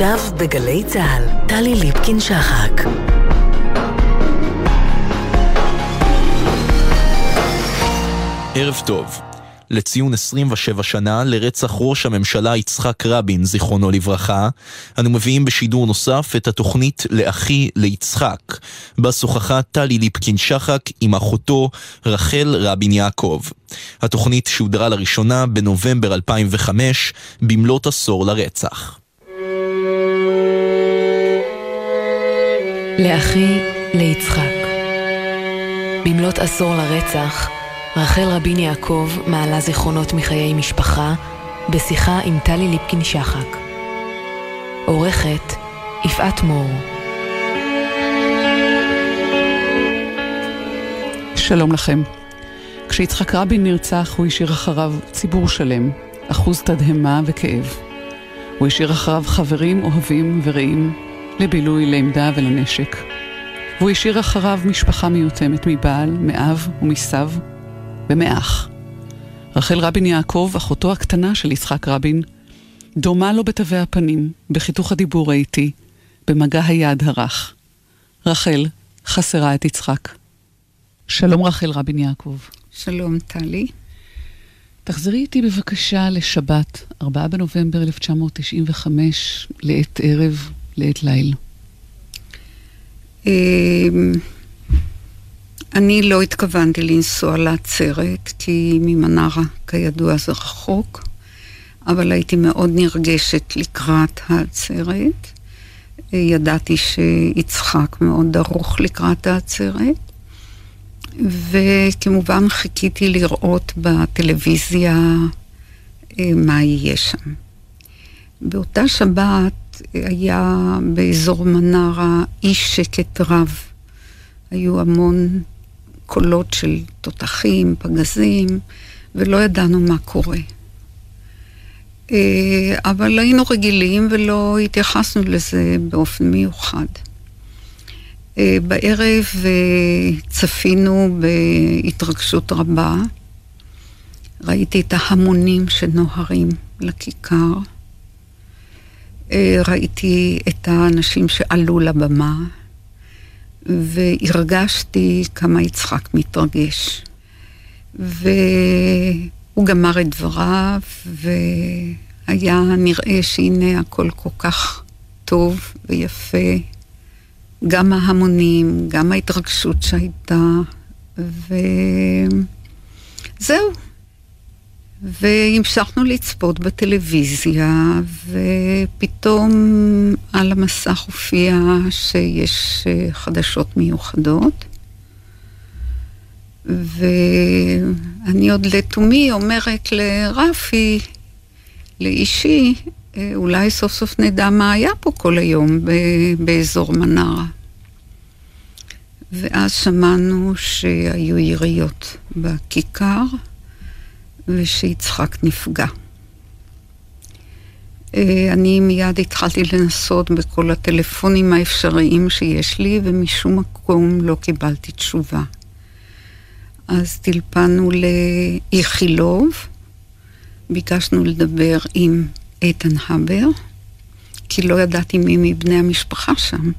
עכשיו בגלי צה"ל, טלי ליפקין-שחק. ערב טוב. לציון 27 שנה לרצח ראש הממשלה יצחק רבין, זיכרונו לברכה, אנו מביאים בשידור נוסף את התוכנית לאחי ליצחק, בה שוחחה טלי ליפקין-שחק עם אחותו רחל רבין יעקב. התוכנית שודרה לראשונה בנובמבר 2005, במלאת עשור לרצח. לאחי ליצחק במלאת עשור לרצח, רחל רבין יעקב מעלה זיכרונות מחיי משפחה בשיחה עם טלי ליפקין-שחק. עורכת יפעת מור. שלום לכם. כשיצחק רבין נרצח, הוא השאיר אחריו ציבור שלם, אחוז תדהמה וכאב. הוא השאיר אחריו חברים אוהבים ורעים, לבילוי, לעמדה ולנשק. והוא השאיר אחריו משפחה מיותמת מבעל, מאב ומסב, ומאח. רחל רבין יעקב, אחותו הקטנה של יצחק רבין, דומה לו בתווי הפנים, בחיתוך הדיבור האיטי, במגע היד הרך. רחל חסרה את יצחק. שלום רחל רבין יעקב. שלום טלי. תחזרי איתי בבקשה לשבת, 4 בנובמבר 1995, לעת ערב, לעת ליל. אמ, אני לא התכוונתי לנסוע לעצרת, כי ממנרה, כידוע, זה רחוק, אבל הייתי מאוד נרגשת לקראת העצרת. ידעתי שיצחק מאוד דרוך לקראת העצרת, וכמובן חיכיתי לראות בטלוויזיה אה, מה יהיה שם. באותה שבת היה באזור מנרה אי שקט רב. היו המון קולות של תותחים, פגזים, ולא ידענו מה קורה. אה, אבל היינו רגילים ולא התייחסנו לזה באופן מיוחד. אה, בערב אה, צפינו בהתרגשות רבה. ראיתי את ההמונים שנוהרים לכיכר. ראיתי את האנשים שעלו לבמה. והרגשתי כמה יצחק מתרגש. והוא גמר את דבריו, והיה נראה שהנה הכל כל כך טוב ויפה. גם ההמונים, גם ההתרגשות שהייתה, וזהו. והמשכנו לצפות בטלוויזיה, ופתאום על המסך הופיע שיש אה, חדשות מיוחדות. ואני עוד לתומי אומרת לרפי, לאישי, אה, אולי סוף סוף נדע מה היה פה כל היום באזור מנרה. ואז שמענו שהיו יריות בכיכר. ושיצחק נפגע. אה, אני מיד התחלתי לנסות בכל הטלפונים האפשריים שיש לי, ומשום מקום לא קיבלתי תשובה. אז טלפנו לאיכילוב, ביקשנו לדבר עם איתן הבר, כי לא ידעתי מי מבני המשפחה שם.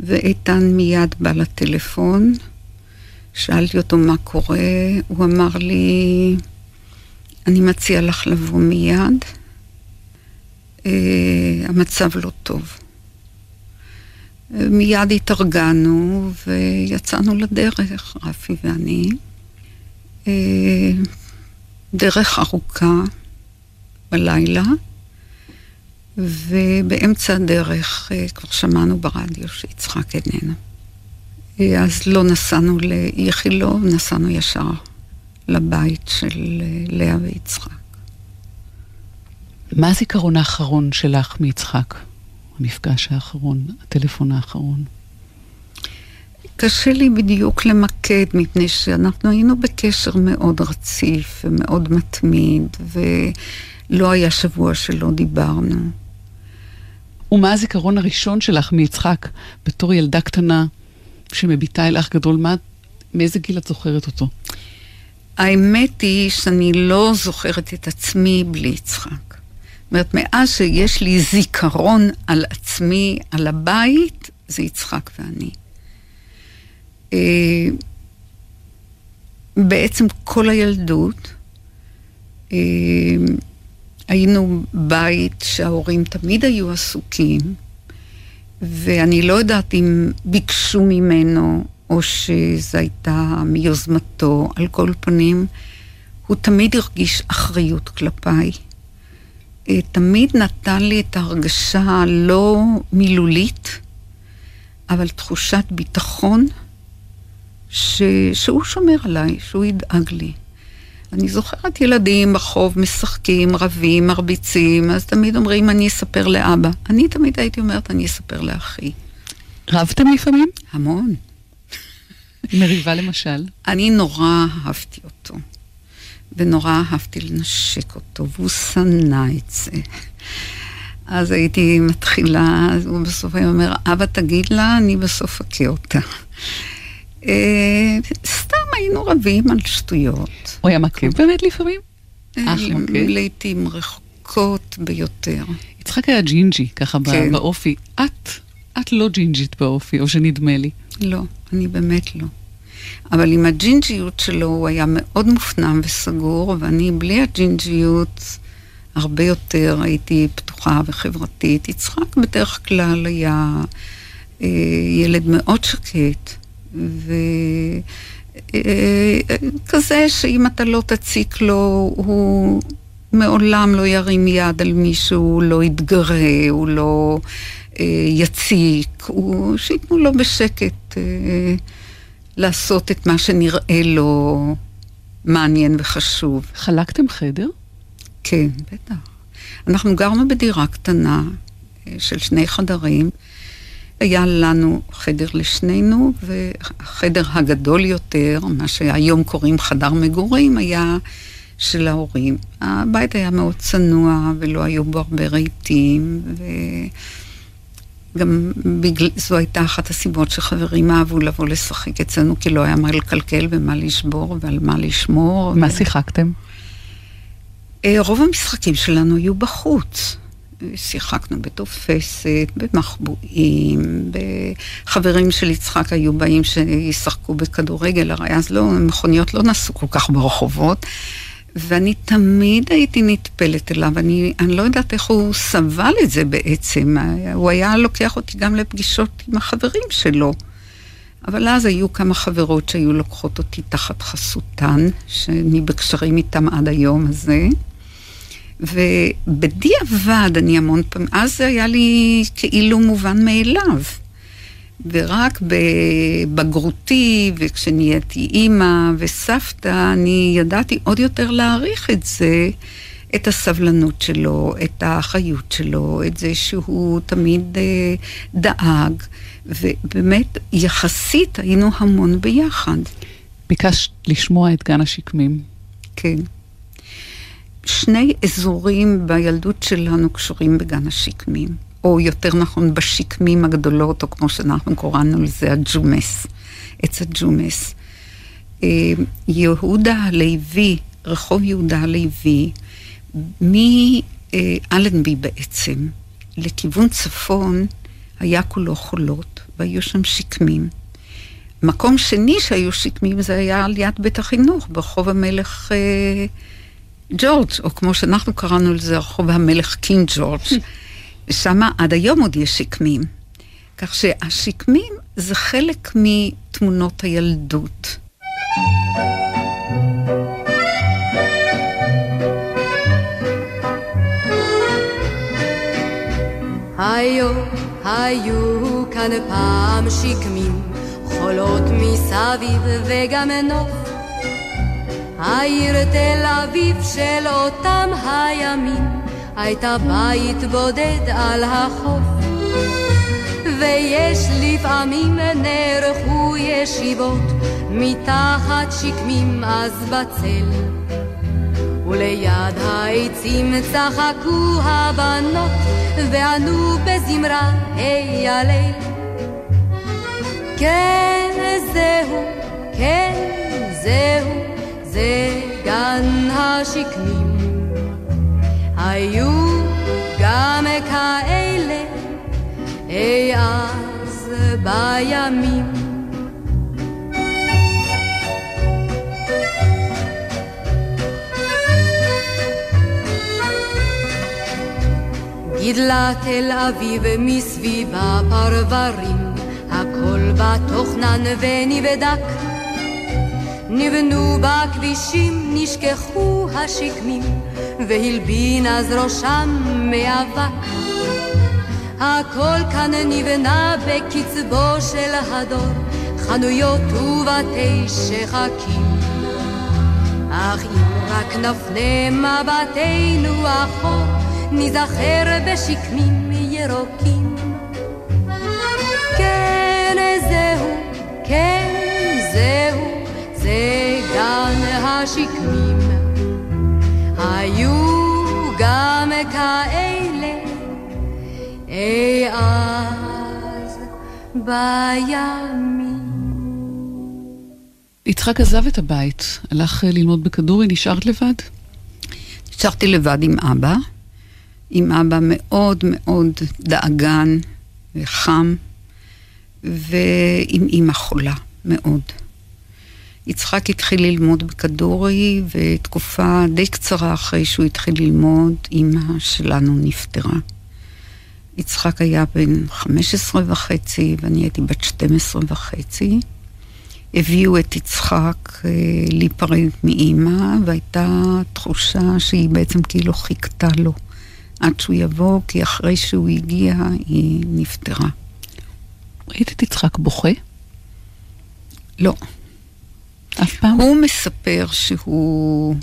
ואיתן מיד בא לטלפון, שאלתי אותו מה קורה, הוא אמר לי, אני מציע לך לבוא מיד. Uh, המצב לא טוב. Uh, מיד התארגנו ויצאנו לדרך, רפי ואני. Uh, דרך ארוכה בלילה, ובאמצע הדרך כבר שמענו ברדיו שיצחק איננו. אז לא נסענו לאיכילוב, נסענו ישר לבית של אה, לאה ויצחק. מה הזיכרון האחרון שלך מיצחק? המפגש האחרון, הטלפון האחרון? קשה לי בדיוק למקד, מפני שאנחנו היינו בקשר מאוד רציף ומאוד מתמיד, ולא היה שבוע שלא דיברנו. ומה הזיכרון הראשון שלך מיצחק בתור ילדה קטנה שמביטה אל אח גדול? מה, מאיזה גיל את זוכרת אותו? האמת היא שאני לא זוכרת את עצמי בלי יצחק. אומרת, מאז שיש לי זיכרון על עצמי, על הבית, זה יצחק ואני. אה, בעצם כל הילדות, אה, היינו בית שההורים תמיד היו עסוקים, ואני לא יודעת אם ביקשו ממנו או שזו הייתה מיוזמתו, על כל פנים, הוא תמיד הרגיש אחריות כלפיי. אה, תמיד נתן לי את ההרגשה הלא מילולית, אבל תחושת ביטחון ש... שהוא שומר עליי, שהוא ידאג לי. אני זוכרת ילדים ברחוב משחקים, רבים, מרביצים, אז תמיד אומרים, אני אספר לאבא. אני תמיד הייתי אומרת, אני אספר לאחי. רבתם לפעמים? המון. מריבה למשל? אני נורא אהבתי אותו, ונורא אהבתי לנשק אותו, והוא שנא את זה. אז הייתי מתחילה, הוא בסוף היה אומר, אבא תגיד לה, אני בסוף אכה אותה. אה, סתם היינו רבים על שטויות. הוא היה מכה באמת לפעמים? אח מכה? לעיתים רחוקות ביותר. יצחק היה ג'ינג'י, ככה כן. באופי. את, את לא ג'ינג'ית באופי, או שנדמה לי. לא, אני באמת לא. אבל עם הג'ינג'יות שלו הוא היה מאוד מופנם וסגור, ואני בלי הג'ינג'יות הרבה יותר הייתי פתוחה וחברתית. יצחק בדרך כלל היה אה, ילד מאוד שקט, וכזה אה, שאם אתה לא תציק לו, הוא מעולם לא ירים יד על מישהו, לא יתגרה, הוא לא אה, יציק, הוא, שייתנו לו בשקט. אה, לעשות את מה שנראה לו מעניין וחשוב. חלקתם חדר? כן, בטח. אנחנו גרנו בדירה קטנה אה, של שני חדרים. היה לנו חדר לשנינו, והחדר הגדול יותר, מה שהיום קוראים חדר מגורים, היה של ההורים. הבית היה מאוד צנוע ולא היו בו הרבה רהיטים, ו... גם בגלל, זו הייתה אחת הסיבות שחברים אהבו לבוא לשחק אצלנו, כי לא היה מה לקלקל ומה לשבור ועל מה לשמור. מה ו... שיחקתם? אה, רוב המשחקים שלנו היו בחוץ. שיחקנו בתופסת, במחבואים, בחברים של יצחק היו באים שישחקו בכדורגל, הרי אז לא, מכוניות לא נסעו כל כך ברחובות. ואני תמיד הייתי נטפלת אליו, אני, אני לא יודעת איך הוא סבל את זה בעצם. הוא היה לוקח אותי גם לפגישות עם החברים שלו. אבל אז היו כמה חברות שהיו לוקחות אותי תחת חסותן, שאני בקשרים איתם עד היום הזה. ובדיעבד אני המון פעמים, אז זה היה לי כאילו מובן מאליו. ורק בבגרותי, וכשנהייתי אימא וסבתא, אני ידעתי עוד יותר להעריך את זה, את הסבלנות שלו, את האחריות שלו, את זה שהוא תמיד אה, דאג, ובאמת, יחסית היינו המון ביחד. ביקשת לשמוע את גן השקמים. כן. שני אזורים בילדות שלנו קשורים בגן השקמים. או יותר נכון בשקמים הגדולות, או כמו שאנחנו קוראנו לזה, הג'ומס, עץ הג'ומס. אה, יהודה הלוי, רחוב יהודה הלוי, מאלנבי בעצם, לכיוון צפון, היה כולו חולות, והיו שם שקמים. מקום שני שהיו שקמים זה היה על יד בית החינוך, ברחוב המלך אה, ג'ורג', או כמו שאנחנו קראנו לזה, רחוב המלך קינג ג'ורג'. ושם עד היום עוד יש שקמים. כך שהשקמים זה חלק מתמונות הילדות. היו, היו כאן פעם שקמים, חולות מסביב וגם נוף. העיר תל אביב של אותם הימים, הייתה בית בודד על החוף. ויש לפעמים נערכו ישיבות מתחת שקמים אז בצל. וליד העצים צחקו הבנות וענו בזמרה היי הלל. כן זהו, כן זהו, זה גן השקמים. היו גם כאלה אי אז בימים. גידלה תל אביב מסביב הפרברים, הכל בתוכנן ונבדק. נבנו בכבישים, נשכחו השקמים, והלבין אז ראשם מאבק. הכל כאן נבנה בקצבו של הדור, חנויות ובתי שחקים. אך אם רק נפנה מבטנו אחור, ניזכר בשקמים ירוקים. כן, זהו, כן, זהו, זה גן השקמים. היו גם כאלה אי אז בימים. יצחק עזב את הבית, הלך ללמוד בכדורי, נשארת לבד? נשארתי לבד עם אבא. עם אבא מאוד מאוד דאגן וחם, ועם אימא חולה מאוד. יצחק התחיל ללמוד בכדורי, ותקופה די קצרה אחרי שהוא התחיל ללמוד, אימא שלנו נפטרה. יצחק היה בן 15 וחצי, ואני הייתי בת 12 וחצי. הביאו את יצחק אה, להיפרד מאימא, והייתה תחושה שהיא בעצם כאילו חיכתה לו. עד שהוא יבוא, כי אחרי שהוא הגיע, היא נפטרה. ראית את יצחק בוכה? לא. אף פעם? הוא מספר שהוא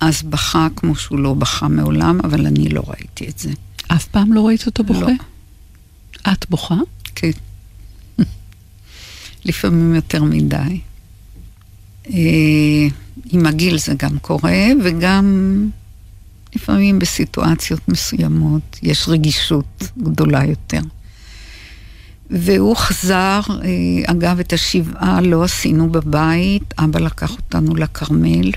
אז בכה כמו שהוא לא בכה מעולם, אבל אני לא ראיתי את זה. אף פעם לא ראית אותו בוכה? לא. את בוכה? כן. לפעמים יותר מדי. אה, עם הגיל זה גם קורה, וגם לפעמים בסיטואציות מסוימות יש רגישות גדולה יותר. והוא חזר, אה, אגב, את השבעה לא עשינו בבית, אבא לקח אותנו לכרמל.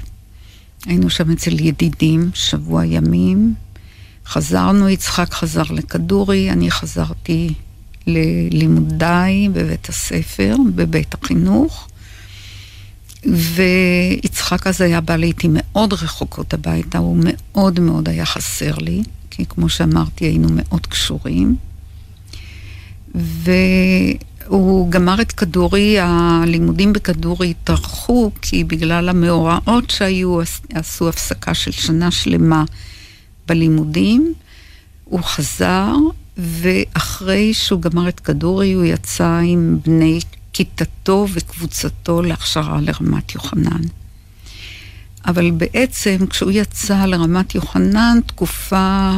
היינו שם אצל ידידים שבוע ימים. חזרנו, יצחק חזר לכדורי, אני חזרתי ללימודיי בבית הספר, בבית החינוך. ויצחק אז היה בא לעיתים מאוד רחוקות הביתה, הוא מאוד מאוד היה חסר לי, כי כמו שאמרתי, היינו מאוד קשורים. והוא גמר את כדורי, הלימודים בכדורי התארכו, כי בגלל המאורעות שהיו, עשו הפסקה של שנה שלמה בלימודים. הוא חזר, ואחרי שהוא גמר את כדורי, הוא יצא עם בני כיתתו וקבוצתו להכשרה לרמת יוחנן. אבל בעצם כשהוא יצא לרמת יוחנן, תקופה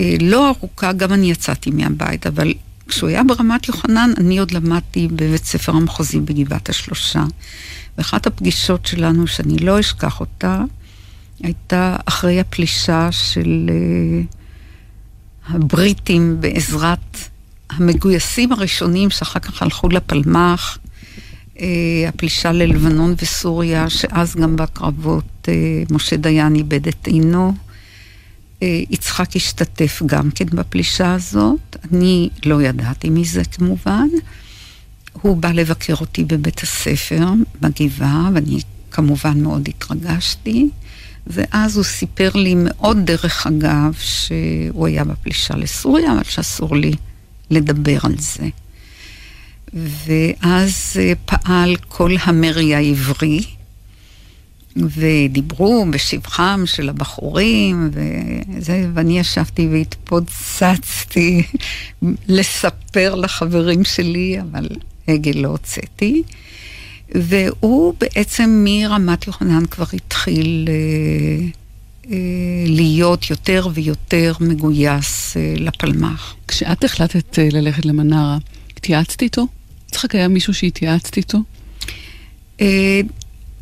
אה, לא ארוכה, גם אני יצאתי מהבית, אבל כשהוא היה ברמת יוחנן, אני עוד למדתי בבית ספר המחוזי בגבעת השלושה. ואחת הפגישות שלנו, שאני לא אשכח אותה, הייתה אחרי הפלישה של אה, הבריטים בעזרת המגויסים הראשונים שאחר כך הלכו לפלמ"ח, אה, הפלישה ללבנון וסוריה, שאז גם בקרבות אה, משה דיין איבד את עינו. אה, יצחק השתתף גם כן בפלישה הזאת, אני לא ידעתי מזה כמובן. הוא בא לבקר אותי בבית הספר, בגבעה, ואני כמובן מאוד התרגשתי. ואז הוא סיפר לי מאוד דרך אגב שהוא היה בפלישה לסוריה, אבל שאסור לי לדבר על זה. ואז אה, פעל כל המרי העברי, ודיברו בשבחם של הבחורים, וזה, ואני ישבתי והתפוצצתי לספר לחברים שלי, אבל הגה לא הוצאתי. והוא בעצם מרמת יוחנן כבר התחיל אה, אה, להיות יותר ויותר מגויס אה, לפלמ"ח. כשאת החלטת אה, ללכת למנרה, התייעצת איתו? יצחק היה מישהו שהתייעצת איתו? אה,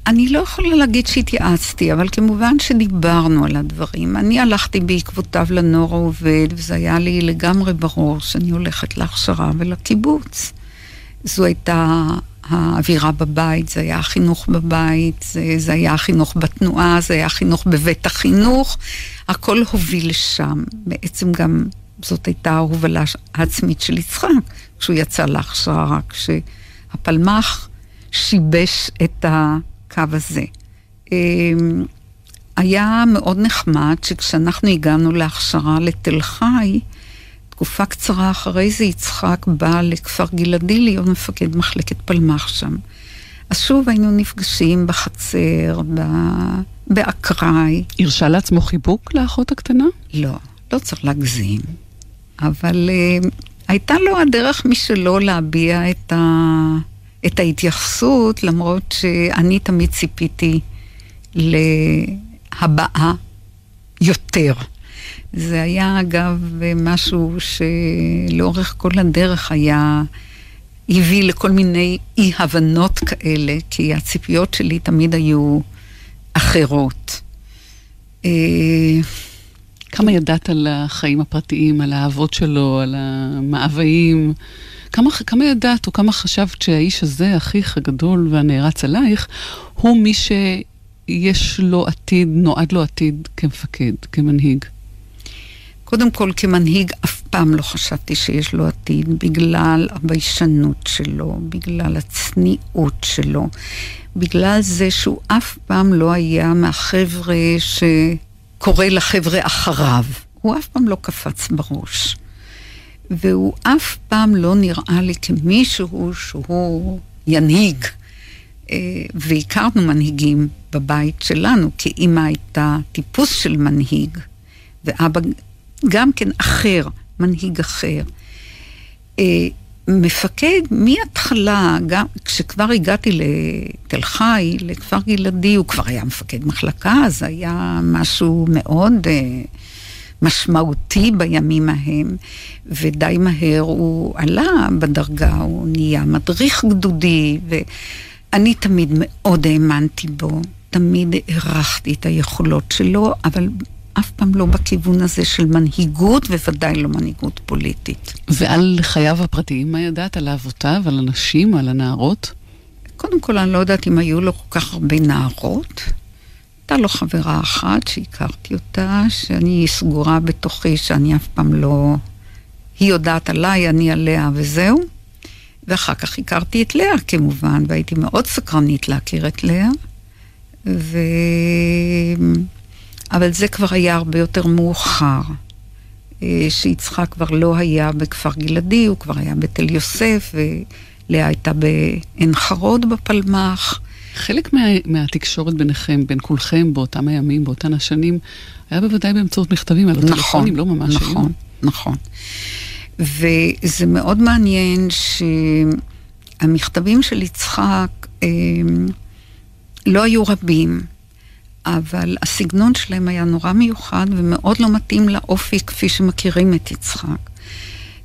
אני לא יכולה להגיד שהתייעצתי, אבל כמובן שדיברנו על הדברים. אני הלכתי בעקבותיו לנוער העובד, וזה היה לי לגמרי ברור שאני הולכת להכשרה ולקיבוץ. זו הייתה האווירה בבית, זה היה החינוך בבית, זה, זה היה החינוך בתנועה, זה היה החינוך בבית החינוך, הכל הוביל לשם. בעצם גם זאת הייתה ההובלה העצמית של יצחק, כשהוא יצא להכשרה, כשהפלמ"ח שיבש את הקו הזה. אמ, היה מאוד נחמד שכשאנחנו הגענו להכשרה לתל חי, תקופה קצרה אחרי זה יצחק בא לכפר גלעדי להיות מפקד מחלקת פלמ"ח שם. אז שוב היינו נפגשים בחצר, באקראי. הרשה לעצמו חיבוק לאחות הקטנה? לא, לא צריך להגזים. אבל uh, הייתה לו הדרך משלו להביע את, ה, את ההתייחסות, למרות שאני תמיד ציפיתי להבעה יותר. זה היה אגב משהו שלאורך כל הדרך היה, הביא לכל מיני אי-הבנות כאלה, כי הציפיות שלי תמיד היו אחרות. אה, כמה ידעת על החיים הפרטיים, על האהבות שלו, על המאוויים? כמה, כמה ידעת או כמה חשבת שהאיש הזה, אחיך הגדול והנערץ עלייך, הוא מי שיש לו עתיד, נועד לו עתיד כמפקד, כמנהיג? קודם כל, כמנהיג אף פעם לא חשבתי שיש לו עתיד, בגלל הביישנות שלו, בגלל הצניעות שלו, בגלל זה שהוא אף פעם לא היה מהחבר'ה שקורא לחבר'ה אחריו. הוא אף פעם לא קפץ בראש. והוא אף פעם לא נראה לי כמישהו שהוא ינהיג. אה, והכרנו מנהיגים בבית שלנו, כי אימא הייתה טיפוס של מנהיג, ואבא גם כן אחר, מנהיג אחר. אה, מפקד מההתחלה, גם כשכבר הגעתי לתל חי, לכפר גלעדי, הוא כבר היה מפקד מחלקה, זה היה משהו מאוד אה, משמעותי בימים ההם, ודי מהר הוא עלה בדרגה, הוא נהיה מדריך גדודי, ואני תמיד מאוד האמנתי בו, תמיד הערכתי את היכולות שלו, אבל אף פעם לא בכיוון הזה של מנהיגות, וודאי לא מנהיגות פוליטית. ועל חייו הפרטיים, מה ידעת? על אהבותיו, על הנשים, על הנערות? קודם כל, אני לא יודעת אם היו לו כל כך הרבה נערות. הייתה לו חברה אחת שהכרתי אותה, שאני סגורה בתוכי, שאני אף פעם לא... היא יודעת עליי, אני עליה וזהו. ואחר כך הכרתי את לאה כמובן, והייתי מאוד סקרנית להכיר את לאה. ו... אבל זה כבר היה הרבה יותר מאוחר. אה, שיצחק כבר לא היה בכפר גלעדי, הוא כבר היה בתל יוסף, ולאה הייתה בעין חרוד בפלמ"ח. חלק מה, מהתקשורת ביניכם, בין כולכם, באותם הימים, באותן השנים, היה בוודאי באמצעות מכתבים, על נכון, הטלפונים לא ממש נכון, היו. נכון. וזה מאוד מעניין שהמכתבים של יצחק אה, לא היו רבים. אבל הסגנון שלהם היה נורא מיוחד ומאוד לא מתאים לאופי כפי שמכירים את יצחק.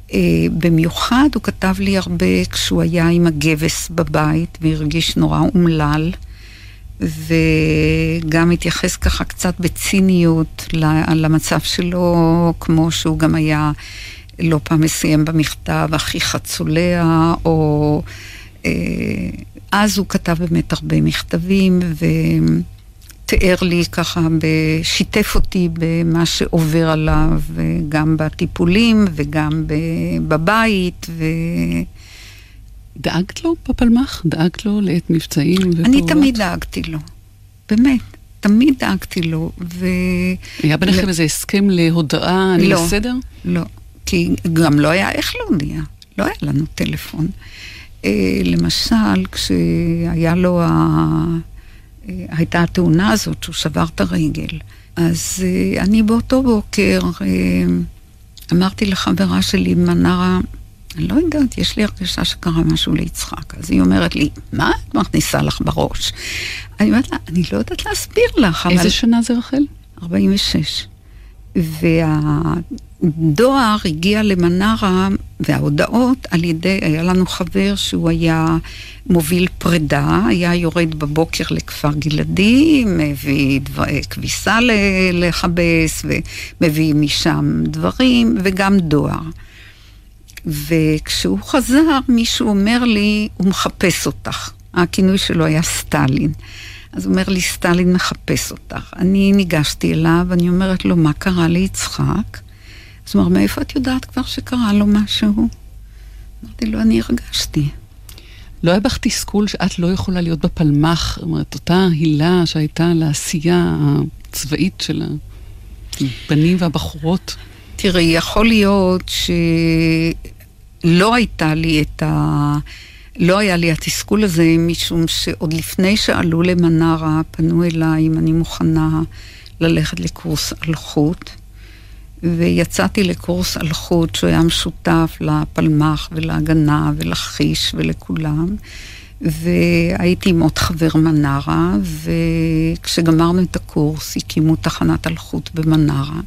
Uh, במיוחד הוא כתב לי הרבה כשהוא היה עם הגבס בבית והרגיש נורא אומלל, וגם התייחס ככה קצת בציניות למצב שלו, כמו שהוא גם היה לא פעם מסיים במכתב, אחיך צולע, או... Uh, אז הוא כתב באמת הרבה מכתבים, ו... תיאר לי ככה, שיתף אותי במה שעובר עליו, גם בטיפולים וגם בבית. ו... דאגת לו בפלמ"ח? דאגת לו לעת מבצעים ופעולות? אני תמיד דאגתי לו, באמת. תמיד דאגתי לו, ו... היה ביניכם ל... איזה הסכם להודעה, אני לא, בסדר? לא, כי גם לא היה איך להודיע, לא היה לנו טלפון. אה, למשל, כשהיה לו ה... הייתה התאונה הזאת שהוא שבר את הרגל. אז uh, אני באותו בוקר uh, אמרתי לחברה שלי, מנרה, אני לא יודעת, יש לי הרגשה שקרה משהו ליצחק. אז היא אומרת לי, מה את מכניסה לך בראש? אני אומרת לה, אני לא יודעת להסביר לך, אבל... איזה שנה זה רחל? 46. וה... דואר הגיע למנרה, וההודעות על ידי, היה לנו חבר שהוא היה מוביל פרידה, היה יורד בבוקר לכפר גלעדי, מביא דבר, כביסה לכבס, ומביא משם דברים, וגם דואר. וכשהוא חזר, מישהו אומר לי, הוא מחפש אותך. הכינוי שלו היה סטלין. אז הוא אומר לי, סטלין מחפש אותך. אני ניגשתי אליו, אני אומרת לו, מה קרה ליצחק? אז הוא אומר, מאיפה את יודעת כבר שקרה לו משהו? אמרתי לו, אני הרגשתי. לא היה בך תסכול שאת לא יכולה להיות בפלמ"ח, זאת אומרת, אותה הילה שהייתה לעשייה הצבאית של הבנים והבחורות? תראי, יכול להיות שלא הייתה לי את ה... לא היה לי התסכול הזה, משום שעוד לפני שעלו למנרה, פנו אליי אם אני מוכנה ללכת לקורס אלחוט. ויצאתי לקורס אלחוט שהוא היה משותף לפלמ"ח ולהגנה ולחיש ולכולם. והייתי עם עוד חבר מנרה, וכשגמרנו את הקורס הקימו תחנת אלחוט במנרה.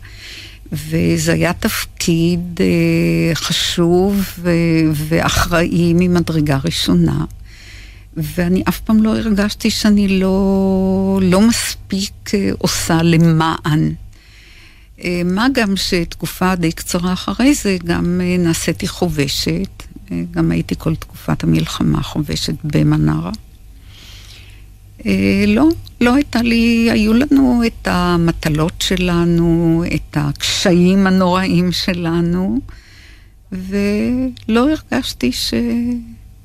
וזה היה תפקיד אה, חשוב ואחראי ממדרגה ראשונה. ואני אף פעם לא הרגשתי שאני לא, לא מספיק אה, עושה למען. אה, מה גם שתקופה די קצרה אחרי זה גם נעשיתי חובשת, גם הייתי כל תקופת המלחמה חובשת במנרה. אה, לא, לא הייתה לי, היו לנו את המטלות שלנו, את הקשיים הנוראים שלנו, ולא הרגשתי ש...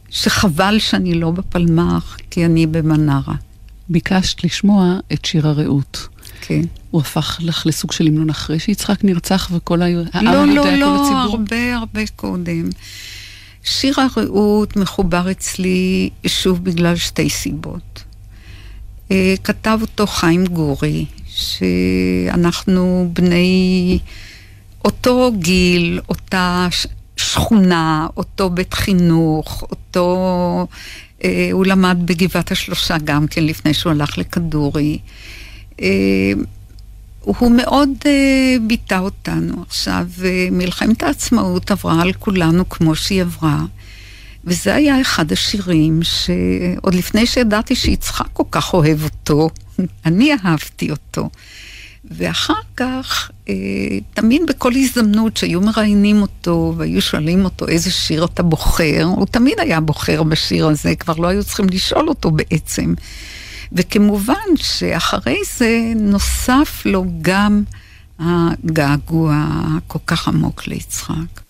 שחבל שאני לא בפלמ"ח, כי אני במנרה. ביקשת לשמוע את שיר הרעות. כן. הוא הפך לך לסוג של המנון אחרי שיצחק נרצח וכל העם לא, לא, לא, הרבה הרבה קודם. שיר הרעות מחובר אצלי שוב בגלל שתי סיבות. אה, כתב אותו חיים גורי, שאנחנו בני אותו גיל, אותה שכונה, אותו בית חינוך, אותו... אה, הוא למד בגבעת השלושה גם כן לפני שהוא הלך לכדורי. אה, הוא מאוד ביטא אותנו. עכשיו, מלחמת העצמאות עברה על כולנו כמו שהיא עברה. וזה היה אחד השירים שעוד לפני שידעתי שיצחק כל כך אוהב אותו, אני אהבתי אותו. ואחר כך, אה, תמיד בכל הזדמנות שהיו מראיינים אותו והיו שואלים אותו איזה שיר אתה בוחר, הוא תמיד היה בוחר בשיר הזה, כבר לא היו צריכים לשאול אותו בעצם. וכמובן שאחרי זה נוסף לו גם הגעגוע הכל כך עמוק ליצחק.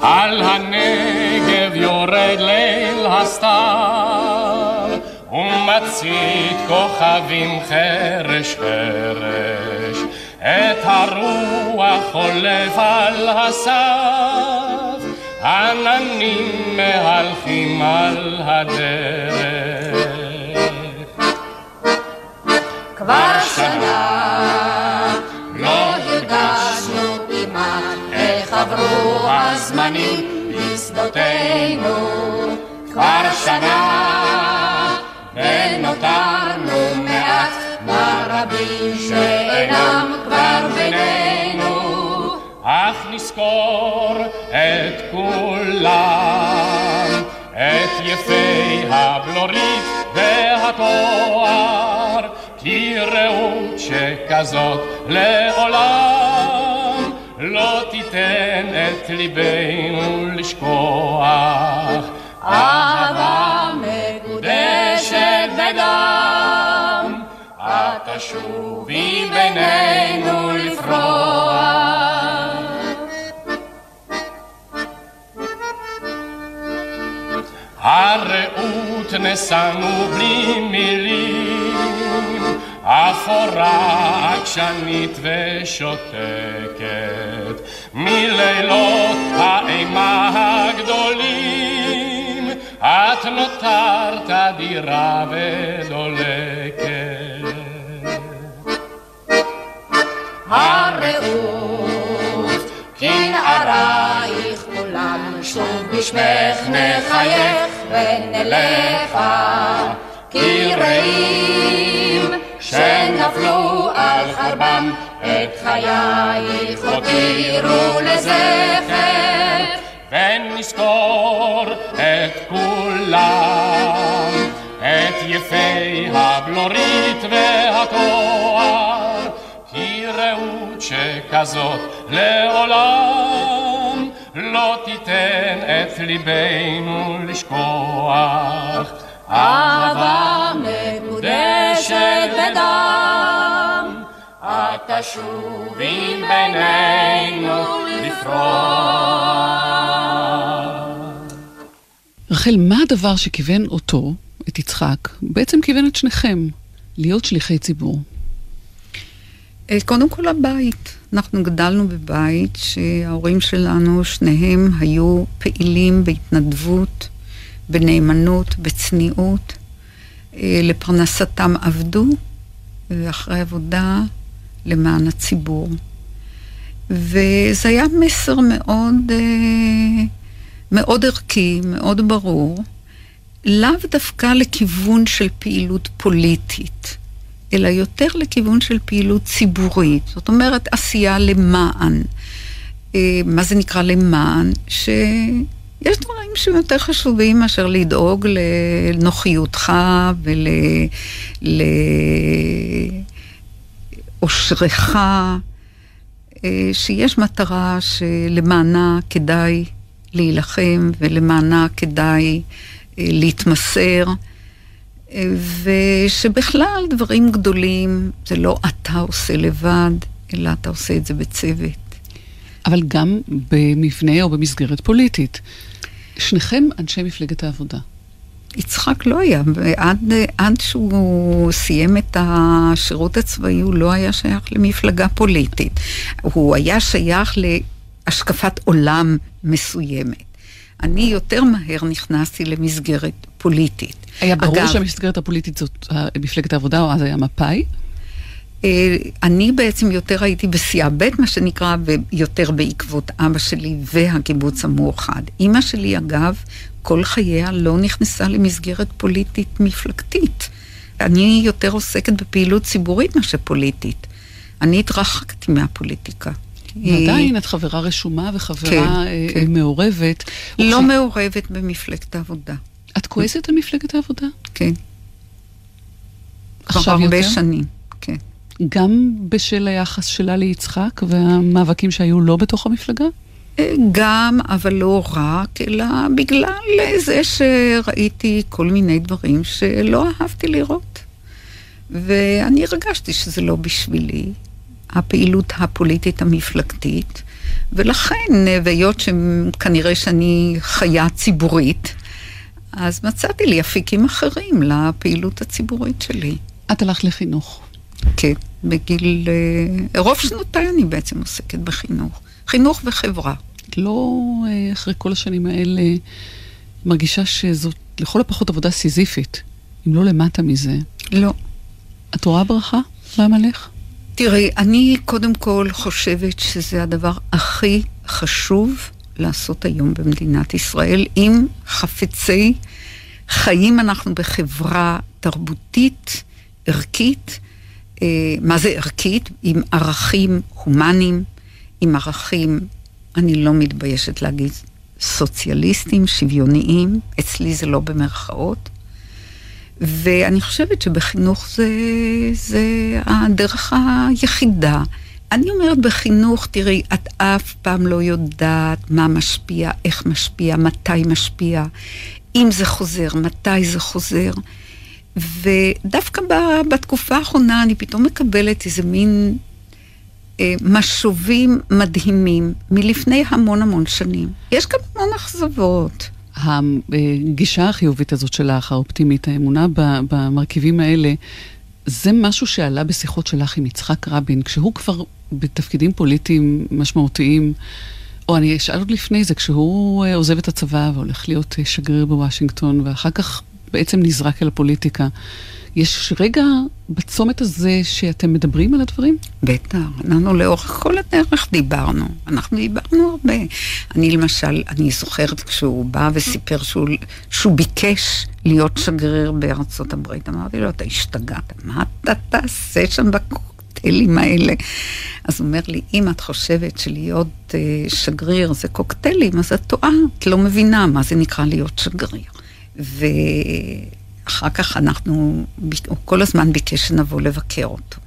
על הנגב יורד ליל הסתר, ומצית כוכבים חרש חרש, את הרוח חולף על הסף, עננים מהלכים על הדרך. כבר שנה לא הרגשנו כמעט איך עברו הזמנים בשדותינו כבר שנה ונותרנו מעט. ברבים שאינם כבר בינינו אך נזכור את כולם את יפי הבלורית והתואר כי רעות שכזאת לעולם לא תיתן את ליבנו לשכוח. אהבה מקודשת בדם, את תשובי בינינו לפרוח. הרעות נשאנו בלי מילים אפורה עקשנית ושותקת מלילות האימה הגדולים את נותרת אדירה ודולקת הרעות כולן שוב בשמך נחייך ונלכה כי רעים שנפלו על חרבם את חייך הותירו לזכר ונזכור את כולם את יפי הבלורית והתואר כזאת לעולם לא תיתן את ליבנו לשכוח. אהבה מקודשת בדם, את תשובי בינינו לפרוח. רחל, מה הדבר שכיוון אותו, את יצחק, בעצם כיוון את שניכם, להיות שליחי ציבור? אה, קודם כל הבית. אנחנו גדלנו בבית שההורים שלנו, שניהם היו פעילים בהתנדבות, בנאמנות, בצניעות. אה, לפרנסתם עבדו, ואחרי עבודה למען הציבור. וזה היה מסר מאוד, אה, מאוד ערכי, מאוד ברור, לאו דווקא לכיוון של פעילות פוליטית. אלא יותר לכיוון של פעילות ציבורית. זאת אומרת, עשייה למען. אה, מה זה נקרא למען? שיש דברים שהם יותר חשובים מאשר לדאוג לנוחיותך ולאושרך, אה, שיש מטרה שלמענה כדאי להילחם ולמענה כדאי אה, להתמסר. ושבכלל דברים גדולים זה לא אתה עושה לבד, אלא אתה עושה את זה בצוות. אבל גם במבנה או במסגרת פוליטית. שניכם אנשי מפלגת העבודה. יצחק לא היה, ועד עד שהוא סיים את השירות הצבאי הוא לא היה שייך למפלגה פוליטית. הוא היה שייך להשקפת עולם מסוימת. אני יותר מהר נכנסתי למסגרת פוליטית. היה ברור אגב, שהמסגרת הפוליטית זאת מפלגת העבודה, או אז היה מפא"י? אה, אני בעצם יותר הייתי בסיעה ב', מה שנקרא, ויותר בעקבות אבא שלי והקיבוץ המאוחד. אימא שלי, אגב, כל חייה לא נכנסה למסגרת פוליטית מפלגתית. אני יותר עוסקת בפעילות ציבורית מאשר פוליטית. אני התרחקתי מהפוליטיקה. ועדיין את חברה רשומה וחברה כן, אה, כן. מעורבת. לא וכש... מעורבת במפלגת העבודה. את כועסת על מפלגת העבודה? כן. הרבה יותר? שנים, כן. גם בשל היחס שלה ליצחק והמאבקים שהיו לא בתוך המפלגה? אה, גם, אבל לא רק, אלא בגלל זה שראיתי כל מיני דברים שלא אהבתי לראות. ואני הרגשתי שזה לא בשבילי, הפעילות הפוליטית המפלגתית, ולכן, והיות שכנראה שאני חיה ציבורית, אז מצאתי לי אפיקים אחרים לפעילות הציבורית שלי. את הלכת לחינוך. כן, בגיל... אה, רוב שנותיי אני בעצם עוסקת בחינוך. חינוך וחברה. לא אה, אחרי כל השנים האלה מרגישה שזאת לכל הפחות עבודה סיזיפית, אם לא למטה מזה. לא. את רואה ברכה בעמלך? תראי, אני קודם כל חושבת שזה הדבר הכי חשוב לעשות היום במדינת ישראל, אם חפצי חיים אנחנו בחברה תרבותית, ערכית, אה, מה זה ערכית? עם ערכים הומניים, עם ערכים, אני לא מתביישת להגיד, סוציאליסטים, שוויוניים, אצלי זה לא במרכאות. ואני חושבת שבחינוך זה, זה הדרך היחידה. אני אומרת בחינוך, תראי, את אף פעם לא יודעת מה משפיע, איך משפיע, מתי משפיע, אם זה חוזר, מתי זה חוזר. ודווקא בתקופה האחרונה אני פתאום מקבלת איזה מין אה, משובים מדהימים מלפני המון המון שנים. יש גם המון אכזבות. הגישה החיובית הזאת שלך, האופטימית, האמונה במרכיבים האלה, זה משהו שעלה בשיחות שלך עם יצחק רבין, כשהוא כבר בתפקידים פוליטיים משמעותיים, או אני אשאל עוד לפני זה, כשהוא אה, עוזב את הצבא והולך להיות אה, שגריר בוושינגטון, ואחר כך בעצם נזרק אל הפוליטיקה. יש רגע בצומת הזה שאתם מדברים על הדברים? בטח, אנחנו לאורך כל הדרך דיברנו. אנחנו דיברנו הרבה. אני למשל, אני זוכרת כשהוא בא וסיפר שהוא, שהוא ביקש להיות שגריר בארצות הברית. אמרתי לו, אתה השתגעת, מה אתה תעשה שם בקוקטיילים האלה? אז הוא אומר לי, אם את חושבת שלהיות uh, שגריר זה קוקטיילים, אז את טועה, את לא מבינה מה זה נקרא להיות שגריר. ו... אחר כך אנחנו, הוא כל הזמן ביקש שנבוא לבקר אותו.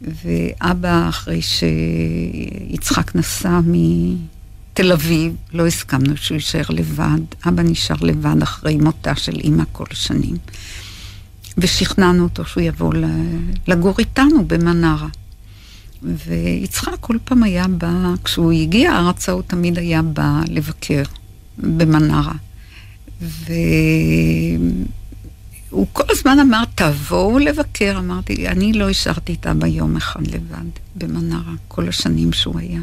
ואבא, אחרי שיצחק נסע מתל אביב, לא הסכמנו שהוא יישאר לבד. אבא נשאר לבד אחרי מותה של אימא כל השנים. ושכנענו אותו שהוא יבוא לגור איתנו במנרה. ויצחק כל פעם היה בא, כשהוא הגיע ארצה הוא תמיד היה בא לבקר במנרה. והוא כל הזמן אמר, תבואו לבקר. אמרתי, אני לא השארתי את אבא יום אחד לבד במנרה, כל השנים שהוא היה.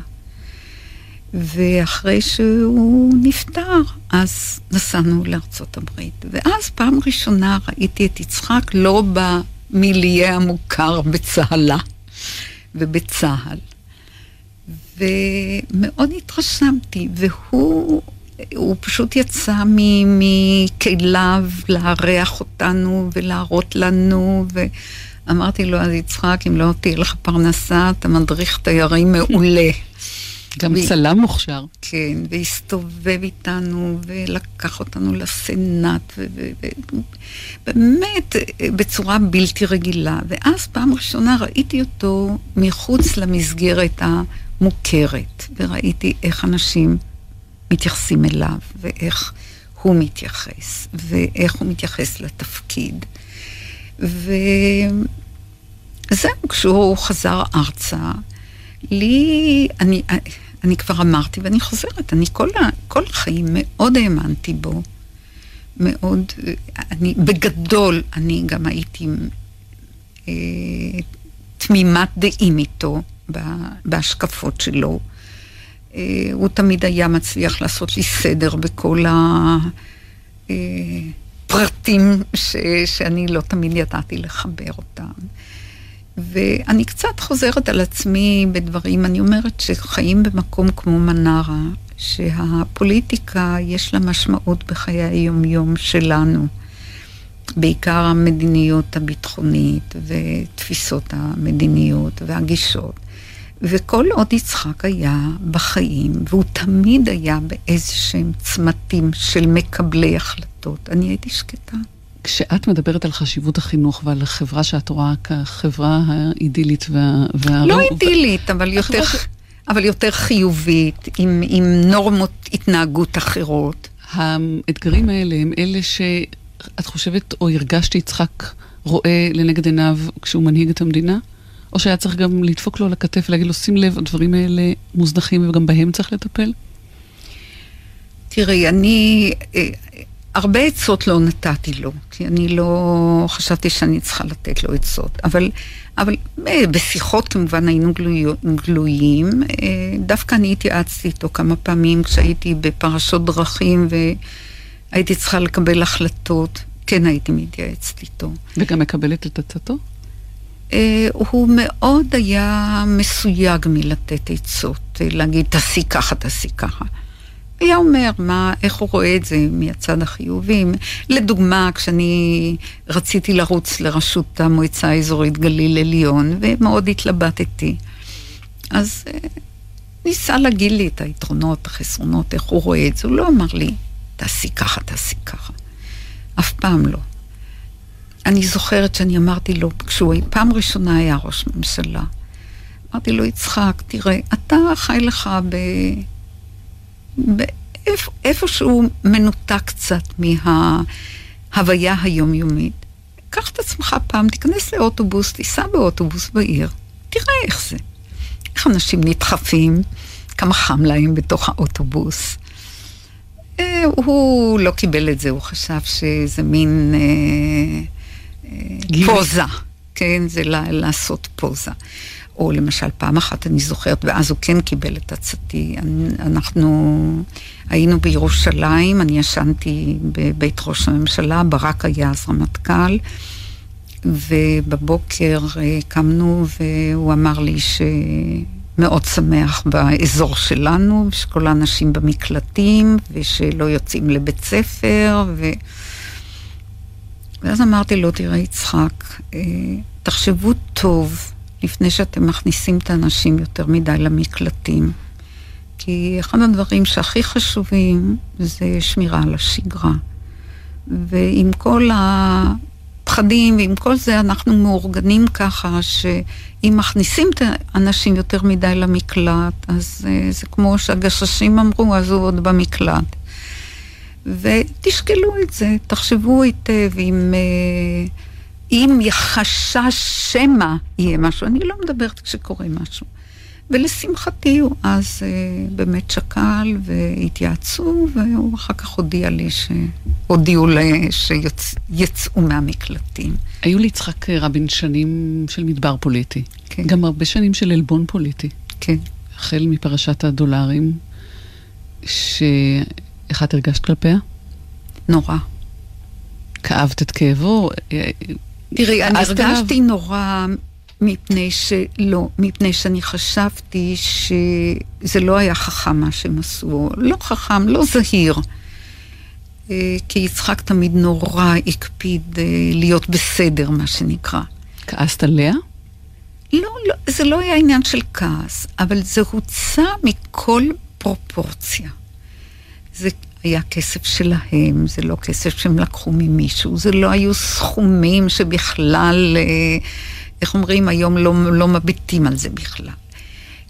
ואחרי שהוא נפטר, אז נסענו לארצות הברית. ואז פעם ראשונה ראיתי את יצחק לא במיליה המוכר בצהלה ובצה"ל. ומאוד התרשמתי, והוא הוא פשוט יצא מכליו לארח אותנו ולהראות לנו, ואמרתי לו, אז יצחק, אם לא תהיה לך פרנסה, אתה מדריך תיירים מעולה. גם ו... צלם מוכשר. כן, והסתובב איתנו ולקח אותנו לסנאט, ובאמת בצורה בלתי רגילה. ואז פעם ראשונה ראיתי אותו מחוץ למסגרת המוכרת, וראיתי איך אנשים מתייחסים אליו, ואיך הוא מתייחס, ואיך הוא מתייחס לתפקיד. וזהו, כשהוא חזר ארצה, לי, אני, אני כבר אמרתי ואני חוזרת, אני כל, ה, כל החיים מאוד האמנתי בו, מאוד, אני, בגדול, אני גם הייתי אה, תמימת דעים איתו בהשקפות שלו. אה, הוא תמיד היה מצליח לעשות לי סדר בכל הפרטים ש, שאני לא תמיד ידעתי לחבר אותם. ואני קצת חוזרת על עצמי בדברים, אני אומרת שחיים במקום כמו מנרה, שהפוליטיקה יש לה משמעות בחיי היומיום שלנו. בעיקר המדיניות הביטחונית ותפיסות המדיניות והגישות. וכל עוד יצחק היה בחיים, והוא תמיד היה באיזה שהם צמתים של מקבלי החלטות, אני הייתי שקטה. כשאת מדברת על חשיבות החינוך ועל החברה שאת רואה כחברה האידילית וה... וה... לא אידילית, אבל יותר, אבל יותר חיובית, עם, עם נורמות התנהגות אחרות. האתגרים האלה הם אלה שאת חושבת או הרגשת יצחק רואה לנגד עיניו כשהוא מנהיג את המדינה? או שהיה צריך גם לדפוק לו על הכתף ולהגיד לו, שים לב, הדברים האלה מוזנחים וגם בהם צריך לטפל? תראי, אני... הרבה עצות לא נתתי לו, כי אני לא חשבתי שאני צריכה לתת לו עצות, אבל, אבל אה, בשיחות כמובן היינו גלוי, גלויים, אה, דווקא אני התייעצתי איתו כמה פעמים כשהייתי בפרשות דרכים והייתי צריכה לקבל החלטות, כן הייתי מתייעצת איתו. וגם מקבלת את עצתו? אה, הוא מאוד היה מסויג מלתת עצות, להגיד תעשי ככה, תעשי ככה. היה אומר מה, איך הוא רואה את זה מהצד החיובי. לדוגמה, כשאני רציתי לרוץ לראשות המועצה האזורית גליל עליון, ומאוד התלבטתי, אז אה, ניסה להגיד לי את היתרונות, החסרונות, איך הוא רואה את זה. הוא לא אמר לי, תעשי ככה, תעשי ככה. אף פעם לא. אני זוכרת שאני אמרתי לו, כשהוא פעם ראשונה היה ראש ממשלה, אמרתי לו, יצחק, תראה, אתה חי לך ב... איפשהו מנותק קצת מההוויה היומיומית. קח את עצמך פעם, תיכנס לאוטובוס, תיסע באוטובוס בעיר, תראה איך זה. איך אנשים נדחפים, כמה חם להם בתוך האוטובוס. אה, הוא לא קיבל את זה, הוא חשב שזה מין אה, אה, פוזה, כן, זה לעשות פוזה. או למשל, פעם אחת אני זוכרת, ואז הוא כן קיבל את עצתי. אנחנו היינו בירושלים, אני ישנתי בבית ראש הממשלה, ברק היה אז רמטכ"ל, ובבוקר אה, קמנו והוא אמר לי שמאוד שמח באזור שלנו, שכל האנשים במקלטים, ושלא יוצאים לבית ספר, ו... ואז אמרתי לו, תראה יצחק, אה, תחשבו טוב. לפני שאתם מכניסים את האנשים יותר מדי למקלטים. כי אחד הדברים שהכי חשובים זה שמירה על השגרה. ועם כל הפחדים ועם כל זה אנחנו מאורגנים ככה שאם מכניסים את האנשים יותר מדי למקלט, אז אה, זה כמו שהגששים אמרו, אז הוא עוד במקלט. ותשקלו את זה, תחשבו היטב אם, אה, אם חשש שמא יהיה משהו. אני לא מדברת כשקורה משהו. ולשמחתי הוא אז אה, באמת שקל והתייעצו, והוא אחר כך הודיע לי שהודיעו שיצאו מהמקלטים. היו ליצחק רבין שנים של מדבר פוליטי. כן. גם הרבה שנים של עלבון פוליטי. כן. החל מפרשת הדולרים, שאיך את הרגשת כלפיה? נורא. כאבת את כאבו? תראי, אני הרגשתי נורא מפני שלא, מפני שאני חשבתי שזה לא היה חכם מה שהם עשו, לא חכם, לא זהיר. אה, כי יצחק תמיד נורא הקפיד אה, להיות בסדר, מה שנקרא. כעסת עליה? לא, לא, זה לא היה עניין של כעס, אבל זה הוצא מכל פרופורציה. זה היה כסף שלהם, זה לא כסף שהם לקחו ממישהו, זה לא היו סכומים שבכלל... אה, איך אומרים, היום לא, לא מביטים על זה בכלל.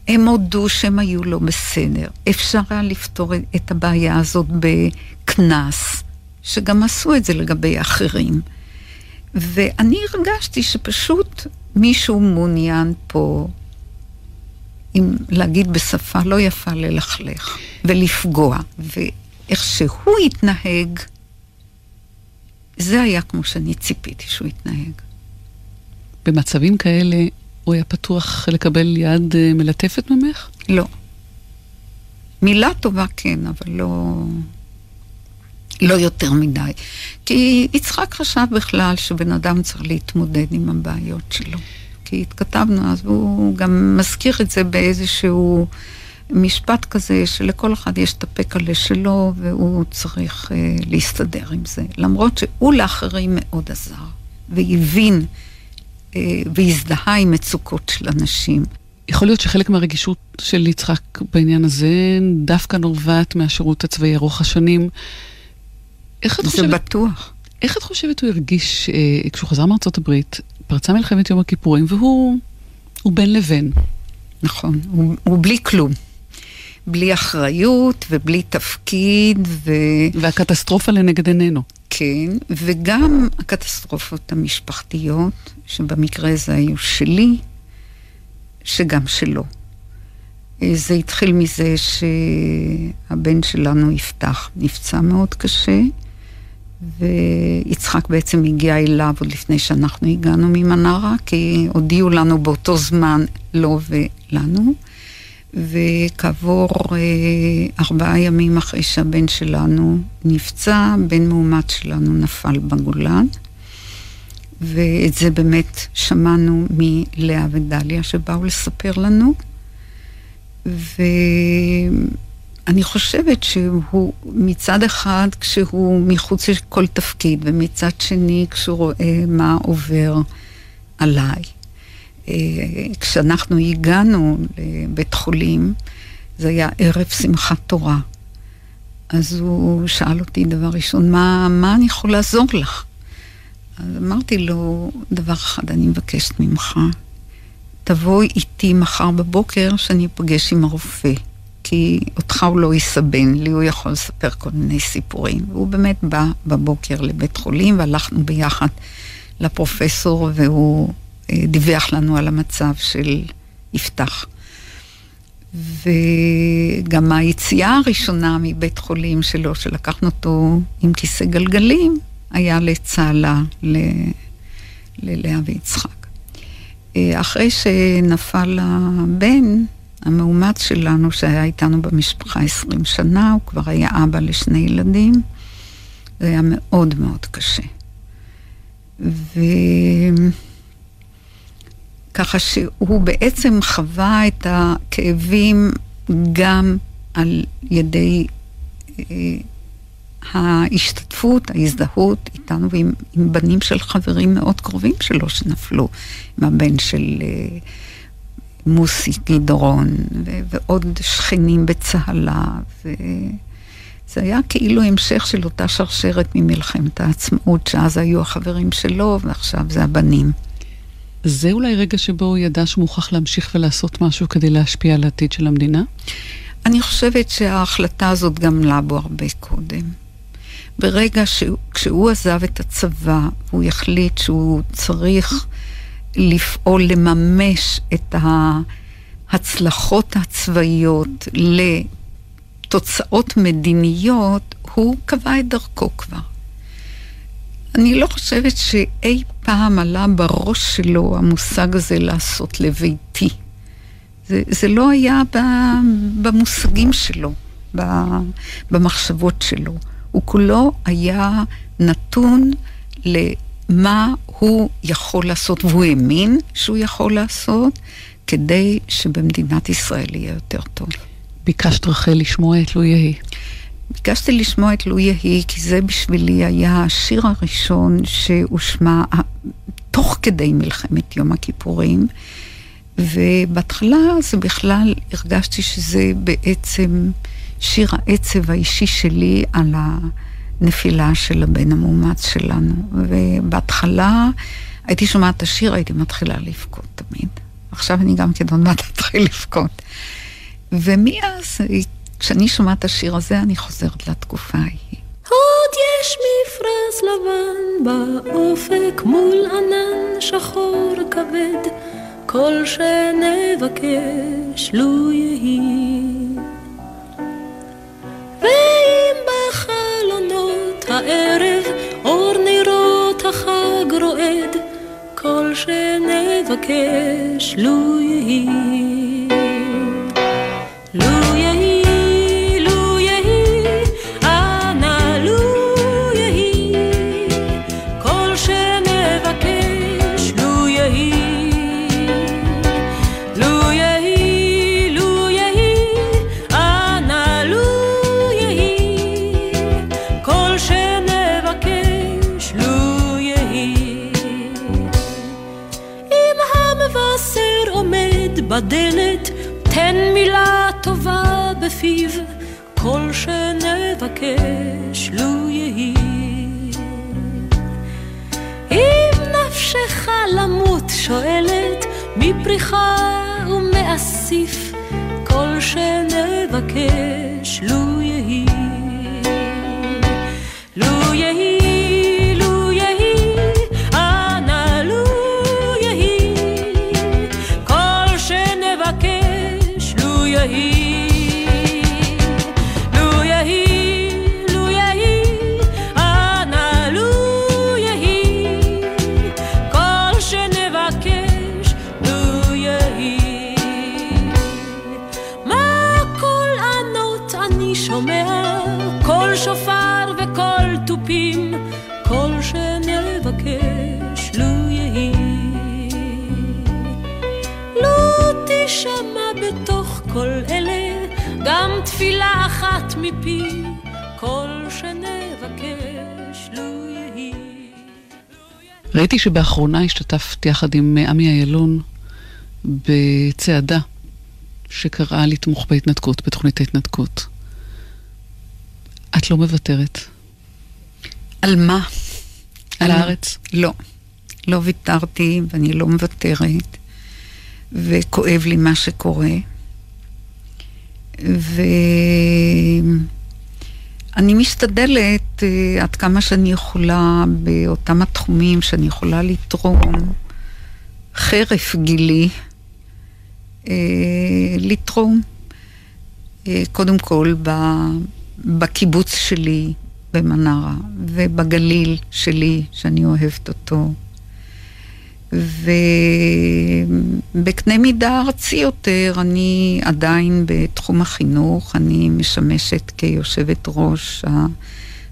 הם הודו שהם היו לא בסדר. אפשר היה לפתור את הבעיה הזאת בקנס, שגם עשו את זה לגבי אחרים. ואני הרגשתי שפשוט מישהו מעוניין פה, אם להגיד בשפה לא יפה, ללכלך ולפגוע. ואיך שהוא התנהג, זה היה כמו שאני ציפיתי שהוא יתנהג. במצבים כאלה הוא היה פתוח לקבל יד אה, מלטפת ממך? לא. מילה טובה כן, אבל לא... לא יותר מדי. כי יצחק חשב בכלל שבן אדם צריך להתמודד עם הבעיות שלו. כי התכתבנו אז, והוא גם מזכיר את זה באיזשהו משפט כזה, שלכל אחד יש את הפקלה שלו, והוא צריך אה, להסתדר עם זה. למרות שהוא לאחרים מאוד עזר, והבין אה, והזדהה עם מצוקות של אנשים. יכול להיות שחלק מהרגישות של יצחק בעניין הזה דווקא נובעת מהשירות הצבאי ארוך השנים. איך את חושבת... זה בטוח. איך את חושבת הוא הרגיש אה, כשהוא חזר מארצות הברית, פרצה מלחמת יום הכיפורים, והוא בין לבין? נכון, הוא, הוא בלי כלום. בלי אחריות ובלי תפקיד ו... והקטסטרופה לנגד עינינו. כן, וגם הקטסטרופות המשפחתיות, שבמקרה הזה היו שלי, שגם שלו. זה התחיל מזה שהבן שלנו יפתח נפצע מאוד קשה, ויצחק בעצם הגיע אליו עוד לפני שאנחנו הגענו ממנרה, כי הודיעו לנו באותו זמן, לו ולנו. וכעבור אה, ארבעה ימים אחרי שהבן שלנו נפצע, בן מאומץ שלנו נפל בגולן. ואת זה באמת שמענו מלאה ודליה שבאו לספר לנו. ואני חושבת שהוא מצד אחד כשהוא מחוץ לכל תפקיד, ומצד שני כשהוא רואה מה עובר עליי. אה, כשאנחנו הגענו לבית חולים, זה היה ערב שמחת תורה. אז הוא שאל אותי דבר ראשון, מה, מה אני יכול לעזור לך? אז אמרתי לו, דבר אחד אני מבקשת ממך, תבוא איתי מחר בבוקר שאני אפגש עם הרופא, כי אותך הוא לא יסבן, לי הוא יכול לספר כל מיני סיפורים. והוא באמת בא בבוקר לבית חולים, והלכנו ביחד לפרופסור, והוא דיווח לנו על המצב של יפתח. וגם היציאה הראשונה מבית חולים שלו, שלקחנו אותו עם כיסא גלגלים, היה לצהלה ללאה ויצחק. אחרי שנפל הבן, המאומץ שלנו, שהיה איתנו במשפחה 20 שנה, הוא כבר היה אבא לשני ילדים, זה היה מאוד מאוד קשה. ו... ככה שהוא בעצם חווה את הכאבים גם על ידי אה, ההשתתפות, ההזדהות איתנו ועם עם בנים של חברים מאוד קרובים שלו שנפלו, עם הבן של אה, מוסי גדרון ו- ועוד שכנים בצהלה. ו... זה היה כאילו המשך של אותה שרשרת ממלחמת העצמאות, שאז היו החברים שלו ועכשיו זה הבנים. זה אולי רגע שבו הוא ידע שהוא מוכרח להמשיך ולעשות משהו כדי להשפיע על העתיד של המדינה? אני חושבת שההחלטה הזאת גמלה בו הרבה קודם. ברגע שכשהוא עזב את הצבא, הוא יחליט שהוא צריך לפעול, לממש את ההצלחות הצבאיות לתוצאות מדיניות, הוא קבע את דרכו כבר. אני לא חושבת שאי פעם עלה בראש שלו המושג הזה לעשות לביתי. זה, זה לא היה במושגים שלו, במחשבות שלו. הוא כולו היה נתון למה הוא יכול לעשות, והוא האמין שהוא יכול לעשות, כדי שבמדינת ישראל יהיה יותר טוב. ביקשת רחל לשמוע את לו יהי. ביקשתי לשמוע את לו יהי, כי זה בשבילי היה השיר הראשון שהושמע תוך כדי מלחמת יום הכיפורים. ובהתחלה זה בכלל הרגשתי שזה בעצם שיר העצב האישי שלי על הנפילה של הבן המאומץ שלנו. ובהתחלה הייתי שומעת את השיר, הייתי מתחילה לבכות תמיד. עכשיו אני גם כן עוד מעט אתחיל לבכות. ומאז, כשאני שומעת את השיר הזה, אני חוזרת לתקופה ההיא. עוד יש מפרש לבן באופק מול ענן שחור כבד, כל שנבקש לו יהי. ואם בחלונות הערב אור נרות החג רועד, כל שנבקש לו יהי. לו יהי בדלת, תן מילה טובה בפיו, כל שנבקש לו יהי. אם נפשך למות שואלת, מפריחה ומאסיף, כל שנבקש לו יהי. לו יהי תפילה אחת מפי, כל שנבקש לו יהי. ראיתי שבאחרונה השתתפת יחד עם עמי אילון בצעדה שקראה לתמוך בהתנתקות, בתוכנית ההתנתקות. את לא מוותרת. על מה? על הארץ? לא. לא ויתרתי ואני לא מוותרת, וכואב לי מה שקורה. ואני משתדלת uh, עד כמה שאני יכולה באותם התחומים שאני יכולה לתרום חרף גילי, uh, לתרום. Uh, קודם כל בקיבוץ שלי במנרה ובגליל שלי, שאני אוהבת אותו. ובקנה מידה ארצי יותר, אני עדיין בתחום החינוך, אני משמשת כיושבת ראש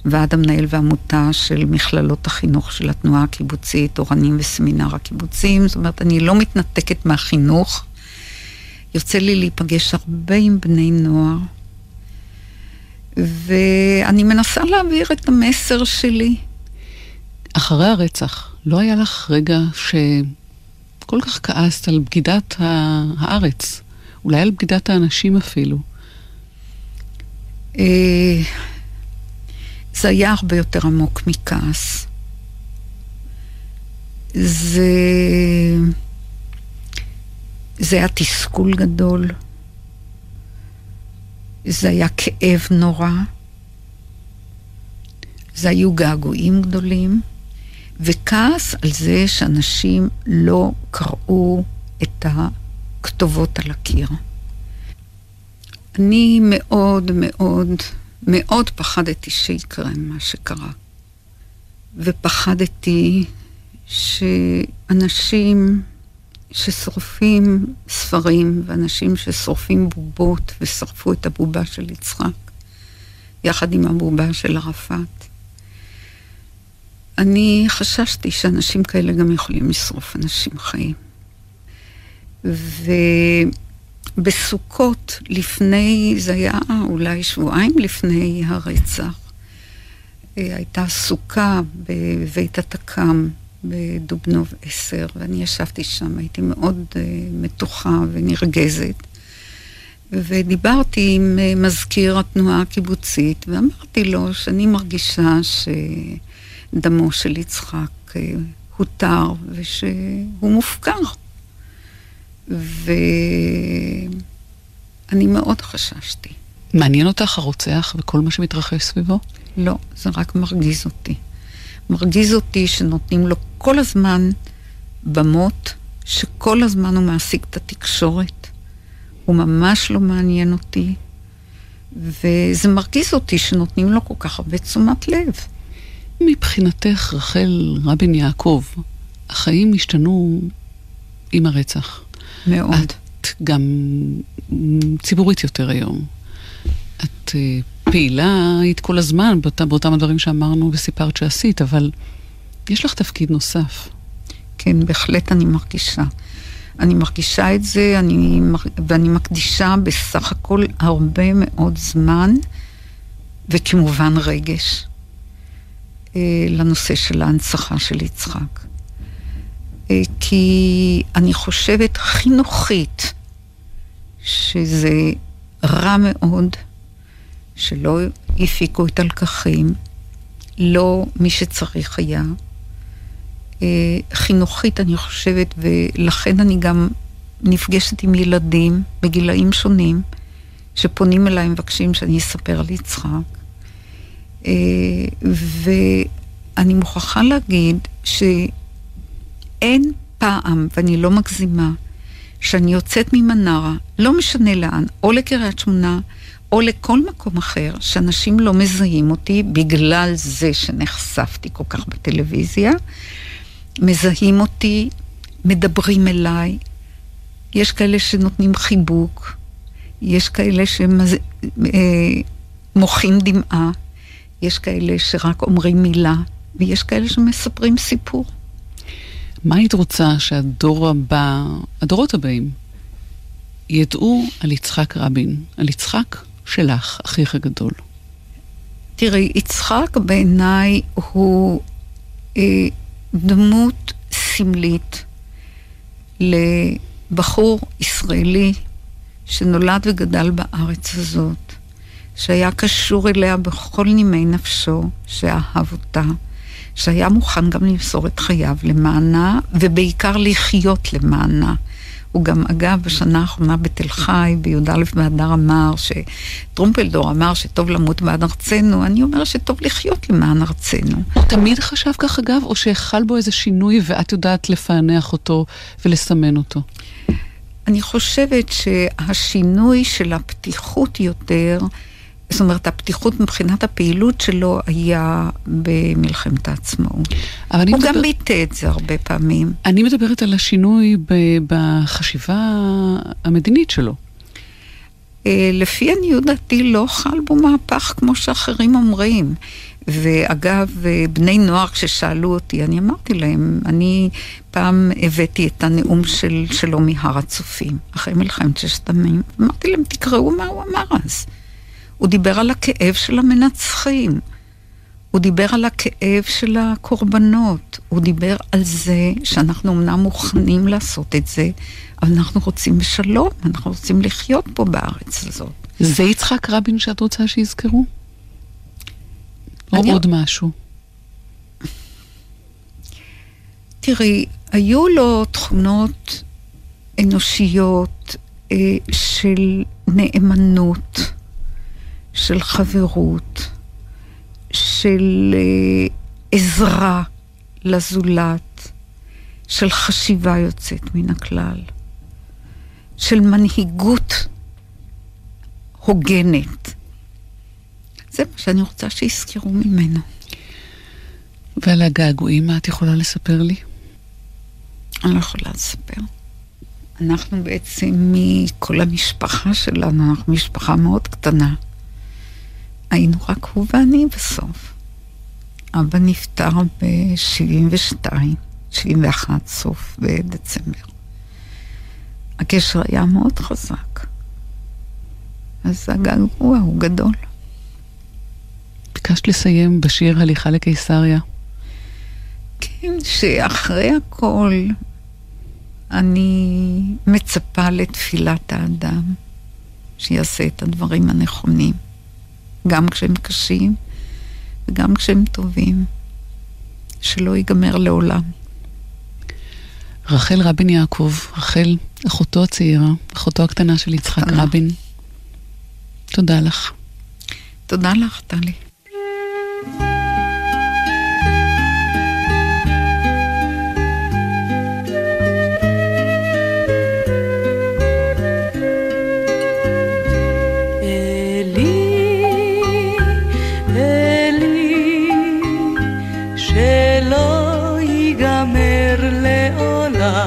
הוועד המנהל והעמותה של מכללות החינוך של התנועה הקיבוצית, אורנים וסמינר הקיבוצים, זאת אומרת, אני לא מתנתקת מהחינוך. יוצא לי להיפגש הרבה עם בני נוער, ואני מנסה להעביר את המסר שלי. אחרי הרצח, לא היה לך רגע שכל כך כעסת על בגידת הארץ, אולי על בגידת האנשים אפילו? אה, זה היה הרבה יותר עמוק מכעס. זה... זה היה תסכול גדול. זה היה כאב נורא. זה היו געגועים גדולים. וכעס על זה שאנשים לא קראו את הכתובות על הקיר. אני מאוד מאוד מאוד פחדתי שיקרה מה שקרה. ופחדתי שאנשים ששורפים ספרים ואנשים ששורפים בובות ושרפו את הבובה של יצחק יחד עם הבובה של ערפאת. אני חששתי שאנשים כאלה גם יכולים לשרוף אנשים חיים. ובסוכות, לפני, זה היה אולי שבועיים לפני הרצח, אה, הייתה סוכה בבית התק"ם בדובנוב 10, ואני ישבתי שם, הייתי מאוד uh, מתוחה ונרגזת. ודיברתי עם uh, מזכיר התנועה הקיבוצית, ואמרתי לו שאני מרגישה שדמו של יצחק uh, הותר ושהוא מופקר. ואני מאוד חששתי. מעניין אותך הרוצח וכל מה שמתרחש סביבו? לא, זה רק מרגיז אותי. מרגיז אותי שנותנים לו כל הזמן במות, שכל הזמן הוא מעסיק את התקשורת. הוא ממש לא מעניין אותי, וזה מרגיז אותי שנותנים לו כל כך הרבה תשומת לב. מבחינתך, רחל רבין יעקב, החיים השתנו עם הרצח. מאוד. את גם ציבורית יותר היום. את אה, פעילה היית כל הזמן באותם, באותם הדברים שאמרנו וסיפרת שעשית, אבל יש לך תפקיד נוסף. כן, בהחלט אני מרגישה. אני מרגישה את זה, אני, ואני מקדישה בסך הכל הרבה מאוד זמן, וכמובן רגש, לנושא של ההנצחה של יצחק. אה, כי אני חושבת חינוכית שזה רע מאוד שלא הפיקו את הלקחים, לא מי שצריך היה. אה, חינוכית, אני חושבת, ולכן אני גם נפגשת עם ילדים בגילאים שונים, שפונים אליי ומבקשים שאני אספר על יצחק. אה, ואני מוכרחה להגיד שאין פעם, ואני לא מגזימה, שאני יוצאת ממנרה, לא משנה לאן, או לקריית שמונה, או לכל מקום אחר, שאנשים לא מזהים אותי בגלל זה שנחשפתי כל כך בטלוויזיה, מזהים אותי, מדברים אליי, יש כאלה שנותנים חיבוק, יש כאלה שמוחאים אה, דמעה, יש כאלה שרק אומרים מילה, ויש כאלה שמספרים סיפור. מה היית רוצה שהדור הבא, הדורות הבאים, ידעו על יצחק רבין, על יצחק שלך, אחיך הגדול? תראי, יצחק בעיניי הוא אה, דמות סמלית לבחור ישראלי שנולד וגדל בארץ הזאת, שהיה קשור אליה בכל נימי נפשו, שאהב אותה, שהיה מוכן גם למסור את חייו למענה, ובעיקר לחיות למענה. הוא גם, אגב, בשנה האחרונה בתל חי, בי"א באדר אמר, שטרומפלדור אמר שטוב למות בעד ארצנו, אני אומר שטוב לחיות למען ארצנו. הוא תמיד חשב כך, אגב, או שהחל בו איזה שינוי ואת יודעת לפענח אותו ולסמן אותו? אני חושבת שהשינוי של הפתיחות יותר, זאת אומרת, הפתיחות מבחינת הפעילות שלו היה במלחמת העצמאות. הוא מדבר... גם ביטא את זה הרבה פעמים. אני מדברת על השינוי בחשיבה המדינית שלו. אה, לפי עניות דעתי לא חל בו מהפך כמו שאחרים אומרים. ואגב, אה, בני נוער כששאלו אותי, אני אמרתי להם, אני פעם הבאתי את הנאום של שלומי הר הצופים, אחרי מלחמת ששת הימים, אמרתי להם, תקראו מה הוא אמר אז. הוא דיבר על הכאב של המנצחים. הוא דיבר על הכאב של הקורבנות. הוא דיבר על זה שאנחנו אמנם מוכנים לעשות את זה, אבל אנחנו רוצים בשלום, אנחנו רוצים לחיות פה בארץ הזאת. זה יצחק רבין שאת רוצה שיזכרו? או אני... עוד משהו? תראי, היו לו תכונות אנושיות אה, של נאמנות, של חברות, של אה, עזרה לזולת, של חשיבה יוצאת מן הכלל, של מנהיגות הוגנת. זה מה שאני רוצה שיזכרו ממנו. ועל הגעגועים, מה את יכולה לספר לי? אני לא יכולה לספר. אנחנו בעצם, מכל המשפחה שלנו, אנחנו משפחה מאוד קטנה. היינו רק הוא ואני בסוף. אבא נפטר ב-72, 71 סוף בדצמבר. הקשר היה מאוד חזק. אז הגעגוע הוא גדול. ביקשת לסיים בשיר הליכה לקיסריה. כן, שאחרי הכל אני מצפה לתפילת האדם, שיעשה את הדברים הנכונים, גם כשהם קשים וגם כשהם טובים, שלא ייגמר לעולם. רחל רבין יעקב, רחל, אחותו הצעירה, אחותו הקטנה של יצחק רבין. תודה לך. תודה לך, טלי.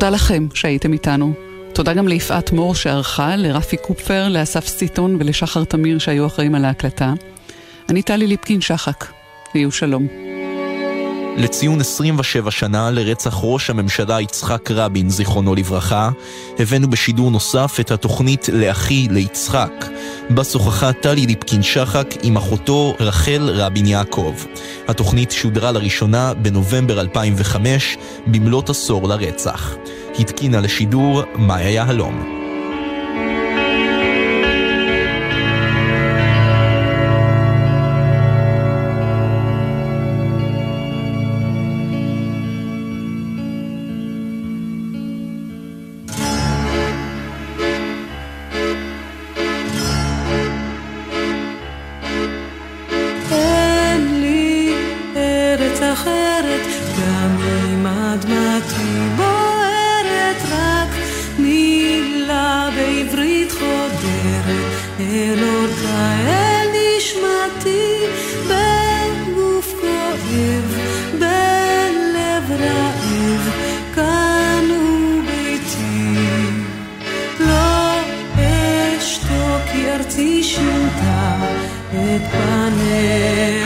תודה לכם שהייתם איתנו. תודה גם ליפעת מור שערכה, לרפי קופפר, לאסף סיטון ולשחר תמיר שהיו אחראים על ההקלטה. אני טלי ליפקין שחק, ויהיו שלום. לציון 27 שנה לרצח ראש הממשלה יצחק רבין, זיכרונו לברכה, הבאנו בשידור נוסף את התוכנית לאחי ליצחק, בה שוחחה טלי ליפקין שחק עם אחותו רחל רבין יעקב. התוכנית שודרה לראשונה בנובמבר 2005, במלאת עשור לרצח. התקינה לשידור מאיה יהלום. אלוהי אל נשמתי בגוף כואב, בלב רעב, כאן הוא ביתי. לא אשתוק כי ארצי שינתה את פניה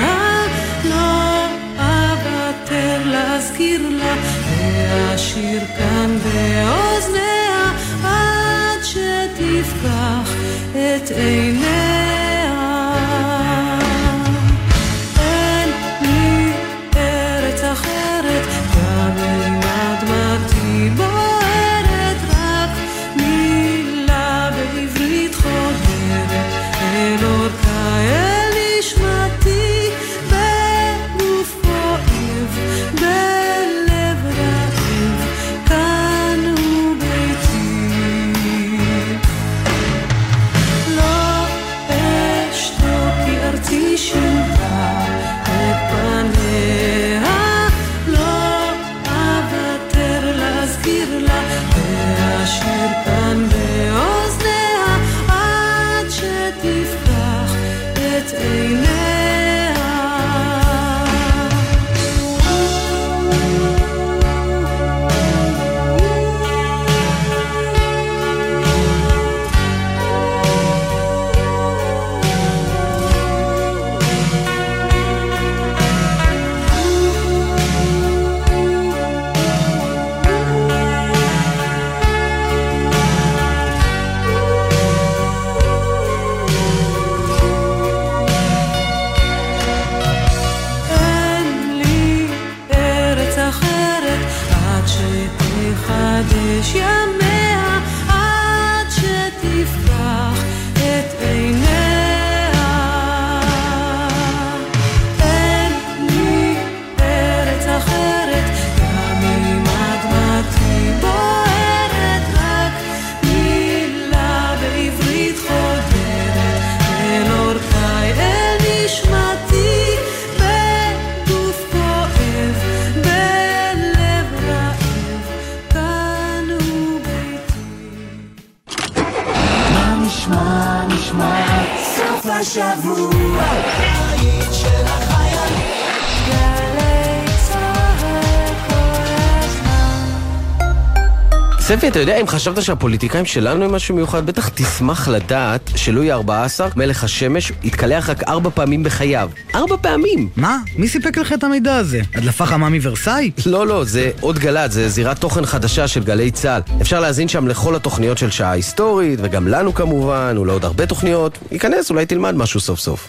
het me. אתה יודע, אם חשבת שהפוליטיקאים שלנו הם משהו מיוחד, בטח תשמח לדעת שלואי ה-14, מלך השמש, התקלח רק ארבע פעמים בחייו. ארבע פעמים! מה? מי סיפק לך את המידע הזה? הדלפה חמה מוורסאי? לא, לא, זה עוד גל"צ, זה זירת תוכן חדשה של גלי צה"ל. אפשר להאזין שם לכל התוכניות של שעה היסטורית, וגם לנו כמובן, ולעוד הרבה תוכניות. ייכנס, אולי תלמד משהו סוף סוף.